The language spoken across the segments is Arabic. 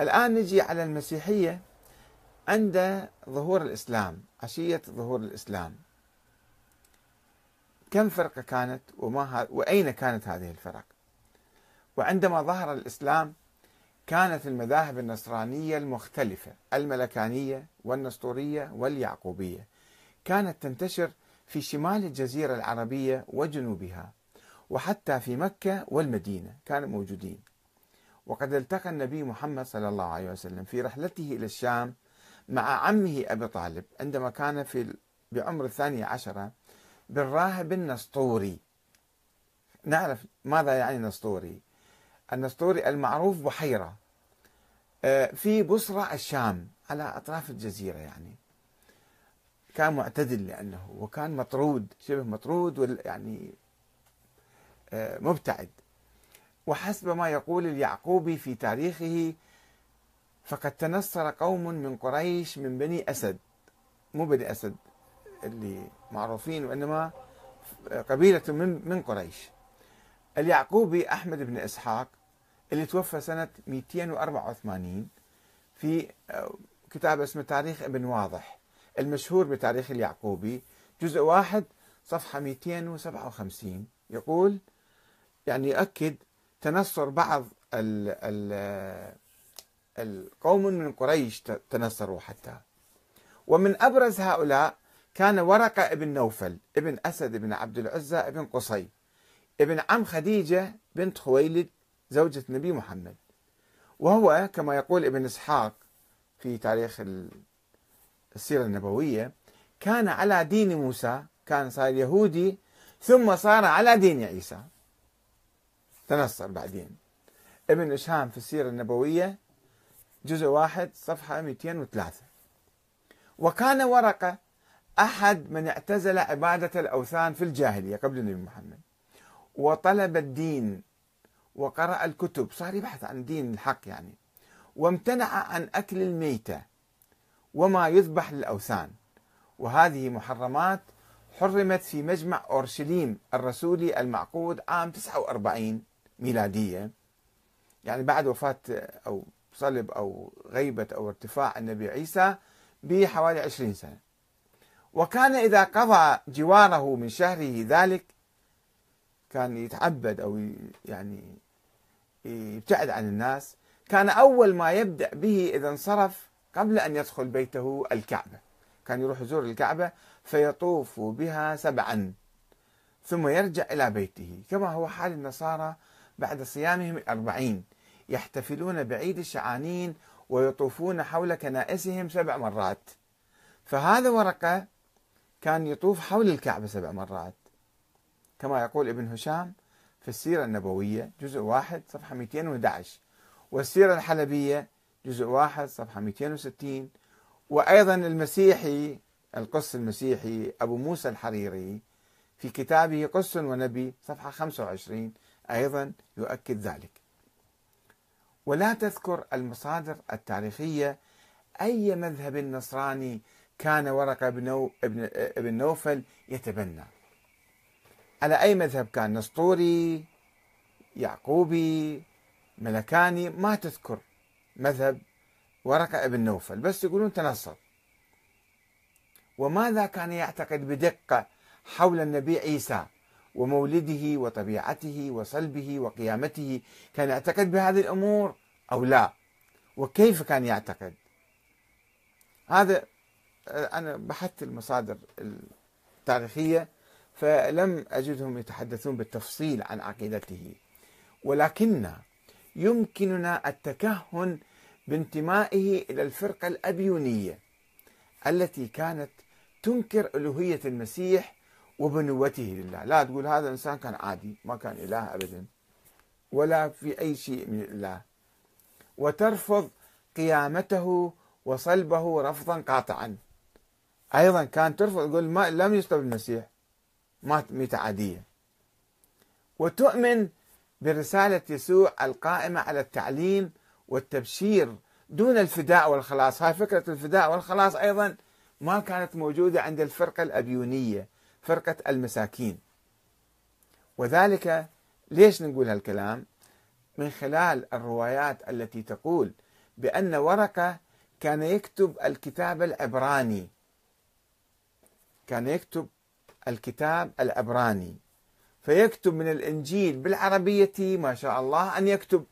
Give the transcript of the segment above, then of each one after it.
الآن نجي على المسيحية عند ظهور الإسلام عشية ظهور الإسلام. كم فرقة كانت وما وأين كانت هذه الفرق؟ وعندما ظهر الإسلام كانت المذاهب النصرانية المختلفة الملكانية والنسطورية واليعقوبية. كانت تنتشر في شمال الجزيرة العربية وجنوبها وحتى في مكة والمدينة كانوا موجودين. وقد التقى النبي محمد صلى الله عليه وسلم في رحلته إلى الشام مع عمه أبي طالب عندما كان في بعمر الثانية عشرة بالراهب النسطوري. نعرف ماذا يعني نسطوري النسطوري المعروف بحيرة آه، في بصرة الشام على أطراف الجزيرة يعني. كان معتدل لأنه وكان مطرود شبه مطرود يعني آه، مبتعد. وحسب ما يقول اليعقوبي في تاريخه فقد تنصر قوم من قريش من بني أسد. مو بني أسد اللي معروفين وإنما قبيلة من من قريش. اليعقوبي أحمد بن إسحاق اللي توفى سنة 284 في آه، كتاب اسمه تاريخ ابن واضح المشهور بتاريخ اليعقوبي جزء واحد صفحة 257 يقول يعني يؤكد تنصر بعض ال ال القوم من قريش تنصروا حتى. ومن أبرز هؤلاء كان ورقة ابن نوفل ابن أسد بن عبد العزى ابن قصي ابن عم خديجة بنت خويلد زوجة النبي محمد. وهو كما يقول ابن إسحاق في تاريخ السيرة النبوية كان على دين موسى كان صار يهودي ثم صار على دين عيسى. تنصر بعدين. ابن إشهام في السيرة النبوية جزء واحد صفحة 203 وكان ورقة أحد من اعتزل عبادة الأوثان في الجاهلية قبل النبي محمد. وطلب الدين وقرأ الكتب. صار يبحث عن دين الحق يعني. وامتنع عن أكل الميتة وما يذبح للأوثان. وهذه محرمات حرمت في مجمع أورشليم الرسولي المعقود عام 49 ميلادية. يعني بعد وفاة أو صلب أو غيبة أو ارتفاع النبي عيسى بحوالي 20 سنة. وكان إذا قضى جواره من شهره ذلك كان يتعبد أو يعني يبتعد عن الناس. كان أول ما يبدأ به إذا انصرف قبل أن يدخل بيته الكعبة. كان يروح يزور الكعبة فيطوف بها سبعا ثم يرجع إلى بيته. كما هو حال النصارى بعد صيامهم الأربعين يحتفلون بعيد الشعانين ويطوفون حول كنائسهم سبع مرات. فهذا ورقة كان يطوف حول الكعبة سبع مرات. كما يقول ابن هشام في السيرة النبوية جزء واحد صفحة 211 والسيرة الحلبية جزء واحد صفحة 260 وأيضا المسيحي القس المسيحي أبو موسى الحريري في كتابه قس ونبي صفحة 25 أيضا يؤكد ذلك. ولا تذكر المصادر التاريخية أي مذهب نصراني كان ورقة بن ابن نوفل يتبنى؟ على أي مذهب كان؟ نسطوري يعقوبي ملكاني؟ ما تذكر مذهب ورقة ابن نوفل بس يقولون تنصر. وماذا كان يعتقد بدقة حول النبي عيسى؟ ومولده وطبيعته وصلبه وقيامته كان يعتقد بهذه الأمور أو لا؟ وكيف كان يعتقد؟ هذا أنا بحثت المصادر التاريخية فلم أجدهم يتحدثون بالتفصيل عن عقيدته. ولكن يمكننا التكهن بانتمائه إلى الفرقة الأبيونية التي كانت تنكر ألوهية المسيح وبنوته لله. لا تقول هذا الإنسان كان عادي ما كان إله أبدا ولا في أي شيء من الله. وترفض قيامته وصلبه رفضا قاطعا. أيضا كان ترفض تقول ما لم يصلب المسيح مات ميتة عادية وتؤمن برسالة يسوع القائمة على التعليم والتبشير دون الفداء والخلاص. هاي فكرة الفداء والخلاص أيضا ما كانت موجودة عند الفرقة الأبيونية. فرقة المساكين. وذلك ليش نقول هالكلام؟ من خلال الروايات التي تقول بأن ورقة كان يكتب الكتاب العبراني. كان يكتب الكتاب العبراني. فيكتب من الإنجيل بالعربية ما شاء الله أن يكتب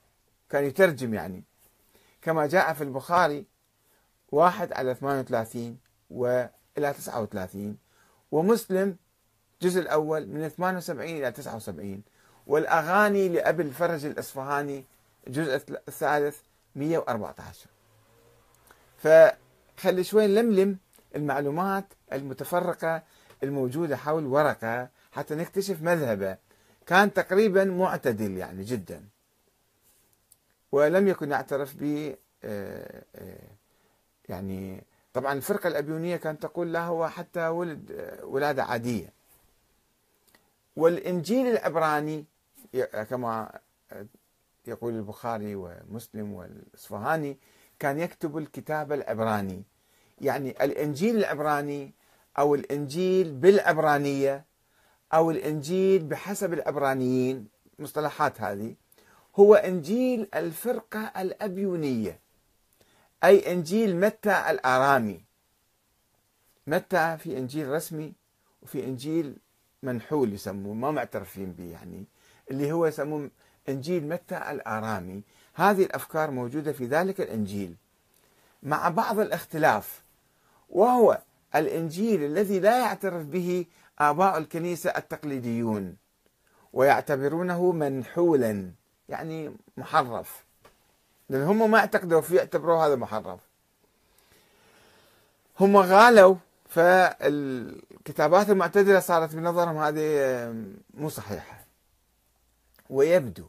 كان يترجم يعني. كما جاء في البخاري واحد على 38 وإلى 39 ومسلم الجزء الأول من 78 إلى 79 والأغاني لأبي الفرج الإصفهاني الجزء الثالث 114 فخلي شوي نلملم المعلومات المتفرقة الموجودة حول ورقة حتى نكتشف مذهبه. كان تقريبا معتدل يعني جدا. ولم يكن يعترف ب آه، آه، يعني طبعا الفرقة الأبيونية كانت تقول لا هو حتى ولد آه، ولادة عادية. والإنجيل العبراني كما يقول البخاري ومسلم والإصفهاني كان يكتب الكتاب العبراني. يعني الإنجيل العبراني أو الإنجيل بالعبرانية أو الإنجيل بحسب العبرانيين مصطلحات هذه هو إنجيل الفرقة الأبيونية أي إنجيل متى الآرامي. متى؟ في إنجيل رسمي وفي إنجيل منحول يسموه ما معترفين به يعني اللي هو يسموه إنجيل متى الآرامي. هذه الأفكار موجودة في ذلك الإنجيل. مع بعض الاختلاف وهو الإنجيل الذي لا يعترف به آباء الكنيسة التقليديون ويعتبرونه منحولا يعني محرف. لأن هم ما اعتقدوا فيه اعتبروه هذا محرف. هم غالوا فالكتابات المعتدلة صارت بنظرهم هذه مو صحيحة. ويبدو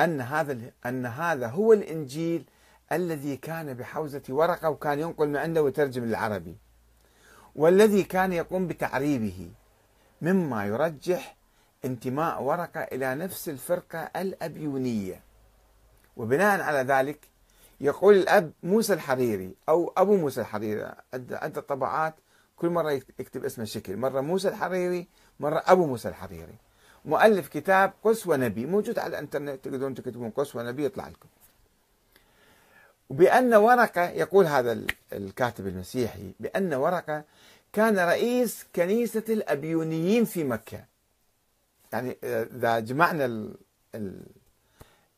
أن هذا أن هذا هو الإنجيل الذي كان بحوزة ورقة وكان ينقل من عنده ويترجم للعربي. والذي كان يقوم بتعريبه مما يرجح انتماء ورقة إلى نفس الفرقة الأبيونية. وبناء على ذلك يقول الأب موسى الحريري أو أبو موسى الحريري عدة طبعات كل مرة يكتب اسمه شكل مرة موسى الحريري مرة أبو موسى الحريري. مؤلف كتاب قسوة نبي موجود على الإنترنت تقدرون تكتبون قسوة نبي يطلع لكم. بأن ورقة يقول هذا الكاتب المسيحي بأن ورقة كان رئيس كنيسة الأبيونيين في مكة. يعني إذا جمعنا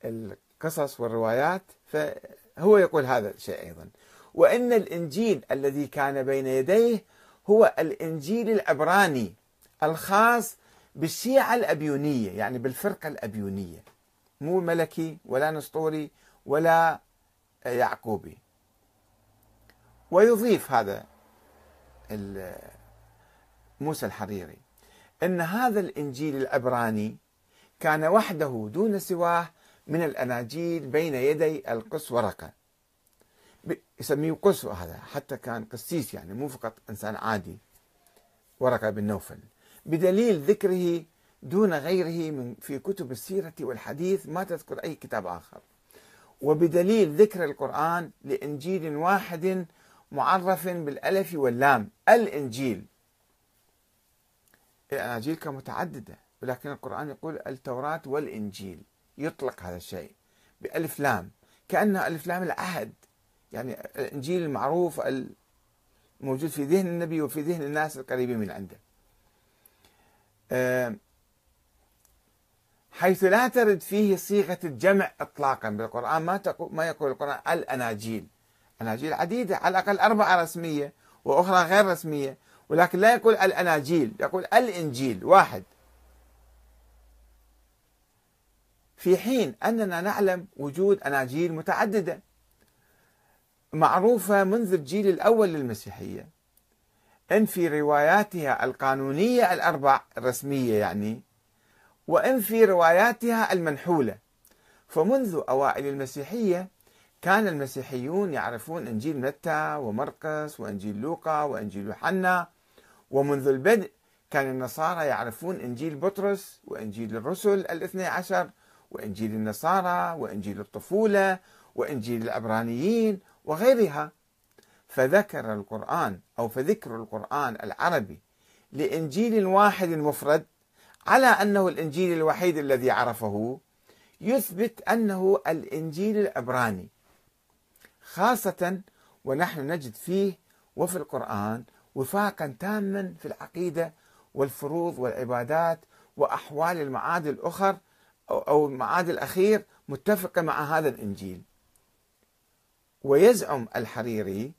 القصص والروايات فهو يقول هذا الشيء أيضا. وأن الإنجيل الذي كان بين يديه هو الإنجيل العبراني الخاص بالشيعة الأبيونية يعني بالفرقة الأبيونية. مو ملكي ولا نسطوري ولا يعقوبي. ويضيف هذا موسى الحريري أن هذا الإنجيل العبراني كان وحده دون سواه من الأناجيل بين يدي القس ورقة. يسميه قس هذا حتى كان قسيس يعني مو فقط إنسان عادي ورقة بن نوفل بدليل ذكره دون غيره من في كتب السيرة والحديث ما تذكر أي كتاب آخر. وبدليل ذكر القرآن لإنجيل واحد معرف بالألف واللام. الإنجيل. الأناجيل كمتعددة ولكن القرآن يقول التوراة والإنجيل. يطلق هذا الشيء بألف لام. كأنه ألف لام العهد. يعني الإنجيل المعروف الموجود في ذهن النبي وفي ذهن الناس القريبين من عنده. حيث لا ترد فيه صيغة الجمع إطلاقا بالقرآن. ما تقول ما يقول القرآن الأناجيل. أناجيل عديدة على الأقل أربعة رسمية وأخرى غير رسمية ولكن لا يقول الأناجيل يقول الإنجيل واحد. في حين أننا نعلم وجود أناجيل متعددة معروفة منذ الجيل الأول للمسيحية. إن في رواياتها القانونية الأربع الرسمية يعني وإن في رواياتها المنحولة. فمنذ أوائل المسيحية كان المسيحيون يعرفون إنجيل متى ومرقس وإنجيل لوقا وإنجيل يوحنا. ومنذ البدء كان النصارى يعرفون إنجيل بطرس وإنجيل الرسل الاثني عشر وإنجيل النصارى وإنجيل الطفولة وإنجيل العبرانيين وغيرها. فذكر القرآن أو فذكر القرآن العربي لإنجيل واحد مفرد على أنه الإنجيل الوحيد الذي عرفه يثبت أنه الإنجيل العبراني. خاصة ونحن نجد فيه وفي القرآن وفاقا تاما في العقيدة والفروض والعبادات وأحوال المعاد الأخر أو المعاد الأخير متفقة مع هذا الإنجيل. ويزعم الحريري